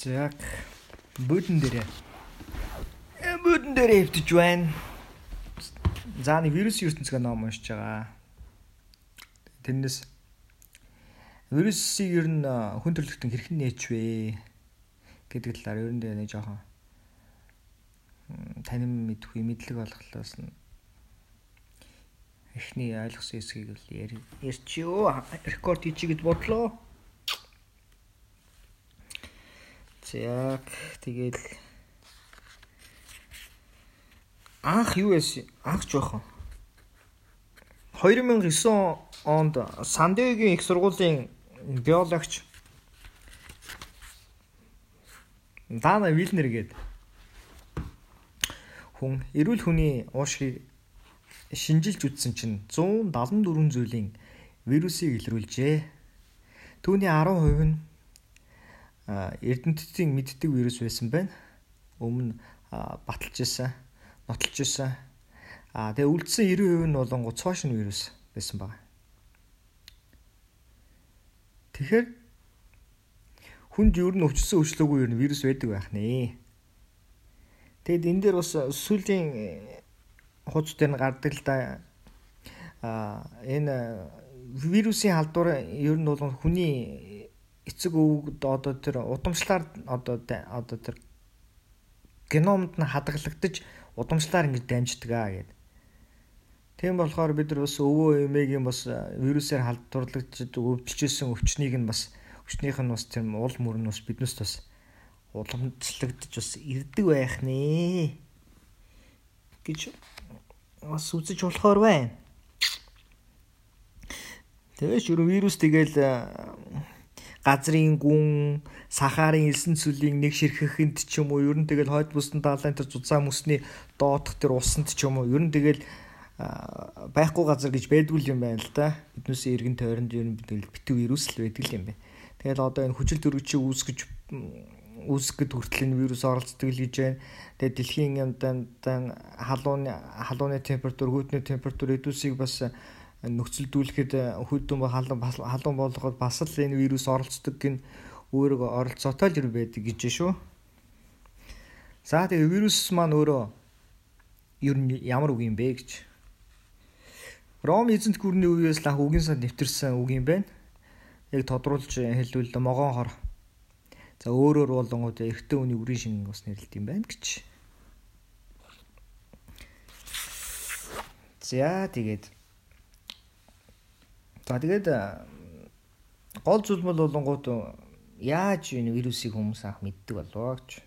За бүдэн дээрээ. Бүдэн дээрээ хөвтөж байна. За нэг вирус ертөнцийн ном уншиж байгаа. Тэрнээс вирусыг ер нь хүн төрөлхтөн хэрхэн нээч вэ гэдэг талаар ер нь нэг жоохон танин мэдгүй мэдлэг олголоос нь эхний ойлгосон хэсгийг л ярьчихё. Рекорд хийчихэд бодлоо. Яг тэгэл анх юу яасан? Анх жоохон 2009 онд Сандегийн их сургуулийн биологч Дана Вилнер гээд хүн эрүүл хүний уушгийг шинжилж үзсэн чинь 174 зүйлийн вирусыг илрүүлжээ. Түүний 10% нь Эрдэнэтийн мэддэг вирус байсан байна. Өмнө баталж исэн, нотолж исэн. Аа тэгээ үлдсэн 90% нь болонгоо цоошин вирус байсан баг. Тэгэхээр хүнд ер нь өвчсөн өвчлөөгүй ер нь вирус байдаг байх нэ. Тэгэд энэ дээр бас сүлийн э, хуудас дээр нь гардаг л да. Аа энэ вирусын халдвар ер нь бол хүний эцэг өвгд одоо тэр удамшлаар одоо одоо тэр геномд нь хадгалагдаж удамшлаар ингэж дамждаг аа гэдэг. Тийм болохоор бид нар бас өвөө эмээгийн бас вирусээр халдварлагдж өвдөлжсэн өвчнийг нь бас өвчнийх нь бас тийм уул мөр нь бас биднээс бас уламжлагдж бас ирдэг байх нэ гэж бас үзэж болохоор байна. Тэгэж юу вирус тэгэл газрын гүн сахарын элсэн цэлийн нэг ширхэхэнд ч юм уу ер нь тэгэл хойд бүсэнд даалын тэр зузаан мөсний доотх тэр усанд ч юм уу ер нь тэгэл байхгүй газар гэж байдгүй юм байна л да. Биднээс эргэн тойронд ер нь тэгэл битүү вирус л байдаг юм байна. Тэгэл одоо энэ хүчил төрөгчийг үүсгэж үүсгэхэд хүртэл энэ вирус оролцдог л гэж байна. Тэгээ дэлхийн юмдан халууны халууны температур хүйтний температур эдүүсийг бас нөхцөлдүүлэхэд э, хүдэн халуун халуун болгоод бас л энэ вирус оролцдог гин өөрөө оролцоотой л юм байдаг гэж шүү. За тэгээ вирус маань өөрөө ер нь ямар үг юм бэ гэж. Ром эзэнт гүрний үеэс л анх үгийн санд нэвтэрсэн үг юм байна. Яг тодруулж хэлбэл могоон хор. За өөрөөр болонгууд эрэгтэй хүний үрийн шинг бас нэрлэлт юм байна гэж. За тэгээд За тэгээд гол зүйл бол болонгууд яаж энэ вирусыг хүмүүс анх мэддэг болов гэж.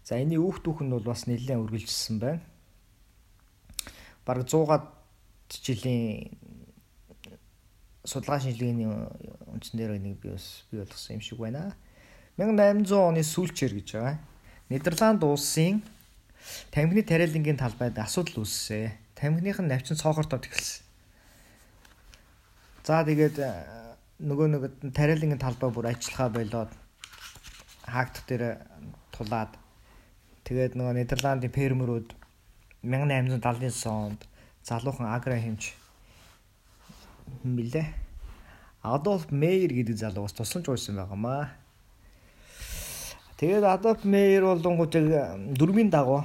За энэний үүх түүх нь бол бас нэлээд үргэлжилсэн байна. Бараг 100-аад жилийн судалгаа шинжилгээний үндсэн дээр нэг би бас бий болгосон юм шиг байна. 1800 оны сүүлчээр гэж байгаа. Нидерланд улсын тамхины тариалангийн талбайд асуудал үүссэн. Тамхиных нь навчин цоохортод эхэлсэн. За тэгээд э, нөгөө нэг тариалангийн талбай бүр ажиллахаа болоод хаагдах дээр тулаад тэгээд нөгөө Нидерландын фермерүүд 1879 онд залуухан агро хэмж мэлээ Адольф Мейер гэдэг залуу бас тусламж уйсан байгаамаа. Тэгээд Адольф Мейер болонгууд дөрмийн дагуу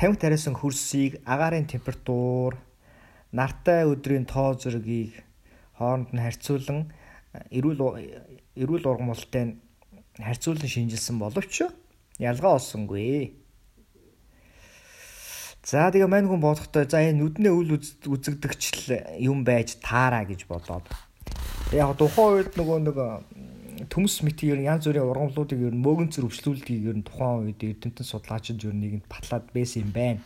50 тариасан хөрсийг агаарын температур нартай өдрийн тоо зургийг хооронд нь харьцуулан эрүүл эрүүл ургамалтай харьцуулан шинжилсэн боловч ялгаа олсонгүй. За тэгээ мань хүн бодохдоо за энэ нүднээ үл үзэгдэгчл юм байж таараа гэж бодоод. Яг тухайн үед нөгөө нэг төмс мэт ер нь янз бүрийн ургамлуудыг ер нь мөөгөн зэр өвчлүүлдгийг ер нь тухайн үед эрдэмтэн судлаачид ер нь нэгэнд батлаад байсан юм байна.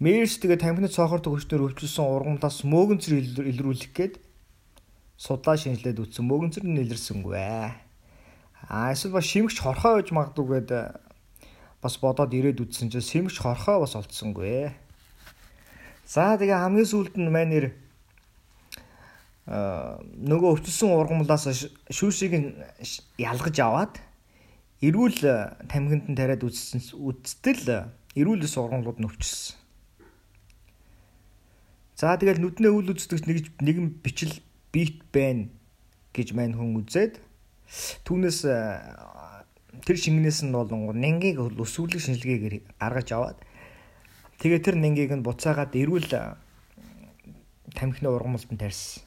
Мэрс тэгээ тамхины цоохор төгсчнөр өвчлсөн ургамлаас мөөгөнцөр илрүүлэх гээд судлаа шинжилээд үтсэн мөөгөнцөр нь илэрсэнгүй. Аа эсвэл ба шимгч хорхоо байж магадгүй гээд бас бодоод ирээд үтсэн чинь сэмгч хорхоо бас олдсонгүй. За тэгээ хамгийн сүүлд нь маань нэр нөгөө өвчлсөн ургамлаас шүүшийг ялгаж аваад эрүүл тамхинд нь тариад үтсэн үтстэл эрүүл ус ургамлууд нь өвчлсөн. За тэгэл нүднээ үл үздэгч нэг нэгэн бичил бит байна гэж маань хүн үзээд түүнээс тэр шингэнээс нь болон нянгийг өсвөрлөг шинжилгээгээр гаргаж аваад тэгээ тэр нянгийг нь буцаагаад эрүүл тамхины ургамалд нь тарьсан.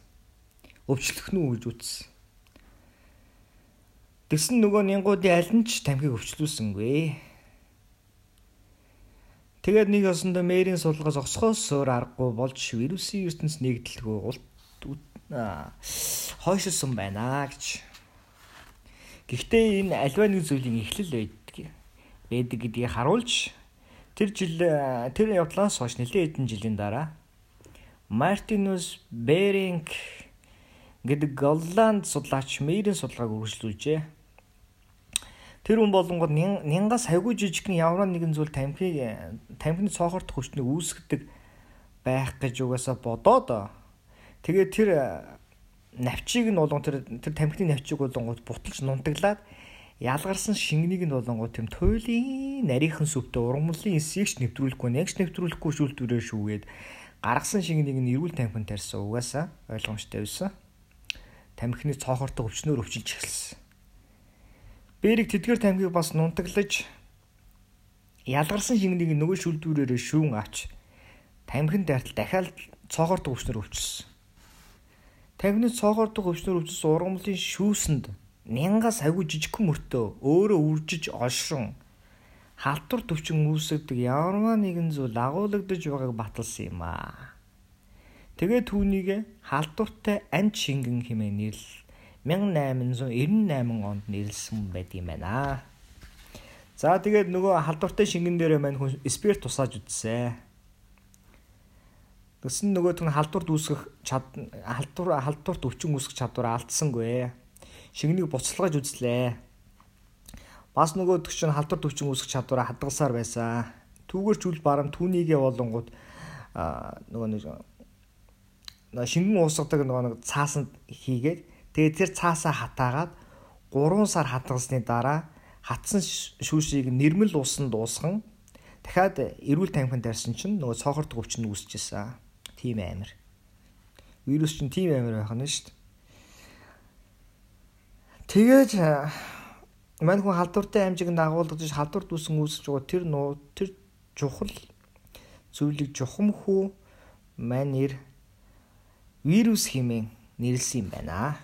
Өвчлөх нь үү гэж үтсэн. Тэгсэн нөгөө нянгуудын аль нь ч тамхиг өвчлүүлсэнгүй. Тэгээд нэг ёсондоо мэрийн сулгаас осхоос өөр аргагүй болж вирусын ертөнц нэгдэлгүй улт хойшилсан байна гэж. Гэхдээ энэ альва нэг зүйлийн эхлэл байдаг. байдаг гэдгийг харуулж тэр жил тэр явдлаас хойш нэлээд хэдэн жилийн дараа Мартинус Беринг гэдэг Голланд судлаач мэрийн судалгааг үргэлжлүүлжээ. Тэр хүн болонгод нянгаас хайгуу жижигхэн ямар нэгэн зүйл тамхи тамхины цоохорт хүчнийг үүсгдэг байх гэж угаасаа бодоод тэгээд тэр навчийг нь болон тэр тэр тамхины навчийг болонгод буталж нунтаглаад ялгарсан шингэнийг нь болонгод тэм туйлын нарийнхан сүвтэ ургамлын эсийг ч нэвтрүүлэхгүй нэгч нэвтрүүлэхгүй шүүлтвэрээ шүүгээд гаргасан шингэнийг нь эрүүл тамхин тарьсан угаасаа ойлгомжтой байсан. Тамхины цоохортой өвчнөр өвчилж эхэлсэн. Бэрэг тэдгэр тамхиг бас нунтаглаж ялгарсан шингэнийг нөгөө шүлдвэрээрээ шүүн авч тамхин дайтал дахиад цоохортой өвчнөр өвчсөн. Тамхины цоохортой өвчнөр өвчсөн ургамлын шүүсэнд нянгаас агүй жижигхэн мөртөө өөрөө үржиж олшрон халдвар төвчин үүсгдэг ямарваа нэгэн зүйл агуулгадж байгааг баталсан юм аа. Тэгээ түүнийг халдвартай амт шингэн хэмээн нэрлэл 1898 онд нэрлсэн байт юм байна. За тэгээд нөгөө халдвартай шингэн дээрээ мань хүн спирт тусааж үтсэ. Тэгсэн нөгөө түн халдварт үүсгэх чад халдвар халдварт өвчин үүсгэх чадвар алдсангүй. Шингэнийг буцалгаж үзлээ. Бас нөгөөдөг чинь халдвар төвчин үүсгэх чадвараа хадгалсаар байсан. Түүгээр ч үл барам түүнийгээ болонгууд нөгөө нэг шингэн уусгадаг нөгөө нэг цаасанд хийгээд тэгээд тэр цаасаа хатаагаад 3 сар хадгалсны дараа хатсан шүүшийг нэрмэл усанд уусган дахиад эрүүл тамхин тарьсан чинь нөгөө цоохорт өвчин үүсчихсэн. Тийм амир. Вирус чинь тийм амир байх нь шүү дээ. Тэгээд Мань хүн халдвартай хэмжээнд дагуулж халдвар дүүсэн үүсэж байгаа тэр нуу тэр чухал зүйлийг жухамхүү манер вирус хэмээн нэрлсэн юм байна.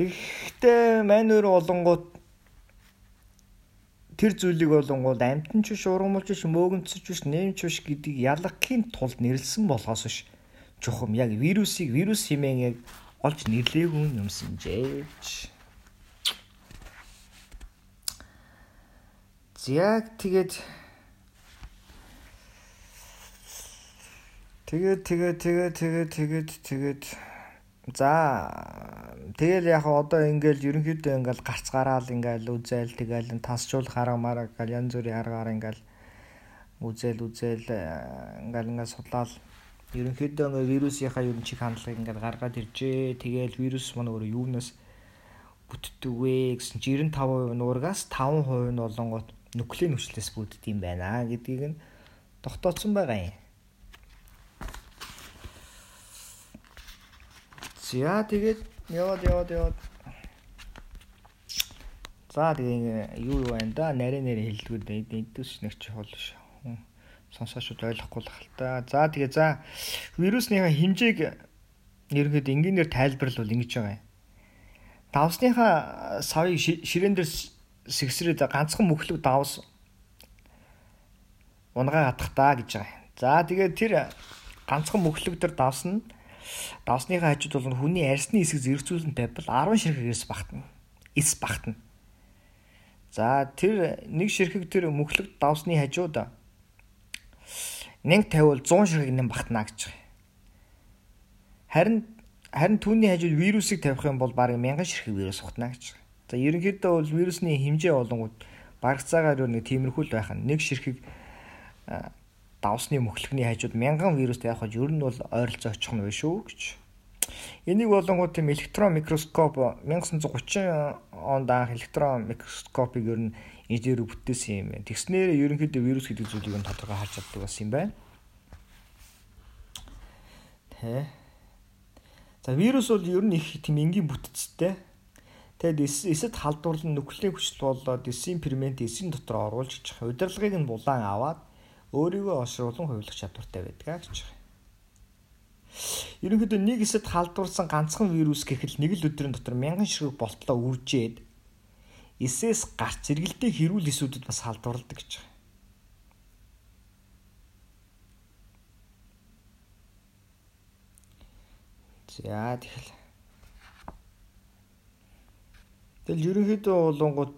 Тэгэхдээ манер болонгууд тэр зүйлийг болонгууд амтэн ч биш ургамалч биш мөөгөнцөж биш нэмч биш гэдгийг ялгахын тулд нэрлсэн болохоос биш чухам яг вирусыг вирус хэмээн яг олж нэрлээгүй юмсан жээж. Яг тэгээд тэгээд тэгээд тэгээд тэгээд тэгээд тэгээд за тэгэл яг одоо ингээл ерөнхийдөө ингээл гарц гараал ингээл үзэл тэгэл тасчуулах арга марга гал янз бүрийн аргаар ингээл үзэл үзэл ингээл ингээд судлаад ерөнхийдөө ингээ вирусынхаа ер нь чиг хандлагыг ингээд гаргаад иржээ. Тэгээл вирус маань өөрөө юунаас бүтдэг вэ гэсэн чинь 95% нуургаас 5% нь болонгот нуклеин хүчлээс бүтдэг юм байна гэдгийг нь тогтооцсон байгаа юм. За тэгээд? Яваад яваад яваад. За тэгээ юу юу байна да? Нарийн нэр хэлдгүүд эдгүүс нэг чухал шүү сонсоочуд ойлгохгүй л хальтаа. За тэгээ за. Вирусныхаа хэмжээг нэргээд энгийнээр тайлбарлавал ингэж байгаа юм. Давсныхаа савыг ширээн дээр сэгсрээд ганцхан мөхлөг давс унгаа хатах та гэж байгаа юм. За тэгээд тэр ганцхан мөхлөг төр давсна давсныхаа хажууд бол хүний арсны хэсэг зэрэгцүүлэн тавьбал 10 ширхэгээс багтана. Эс багтана. За тэр нэг ширхэг тэр мөхлөг давсны хажууд 150 бол 100 ширхэг нэм багтана гэж байгаа. Харин харин түүний хажууд вирусыг тавих юм бол бараг 1000 ширхэг вирус ухтана гэж байгаа. За ерөнхийдөө бол вирусны хэмжээ болонгууд барагцаагаар нэг тиймэрхүү л байх нь нэг ширхэг давсны мөхлөгний хажууд 1000 вирус тавих бол ер нь бол ойролцоо очих нь биш үү гэж. Энийг болонгууд тийм электрон микроскоп 1930 онд анх электрон микроскопыг ер нь инженер бүтээсэн юм байна. Тэгснээр ерөнхийдөө вирус гэдэг зүйлийг нь тодорхой харж чаддаг болсон юм байна. Тэ. За вирус бол ер нь их тийм энгийн бүтцтэй. Тэгэд эсэд халдварлан нүклийн хүчил болоод эсийн фермент эсийн дотор оруулж удирдлагыг нь булаан аваад өөрийгөө ошруулан хувилах чадвартай байдаг гэж байна. Ерөнхийдөө нэг эсэд халдварсан ганцхан вирус гэхэл нэг л өдрийн дотор мянган ширхэг болтлоо үржээд эсээс гарч зэрэгэлдээ хэрүүл эсүүдэд бас халдварладаг гэж байна. За тэгэл. Тэгэл ерөнхийдөө болонгууд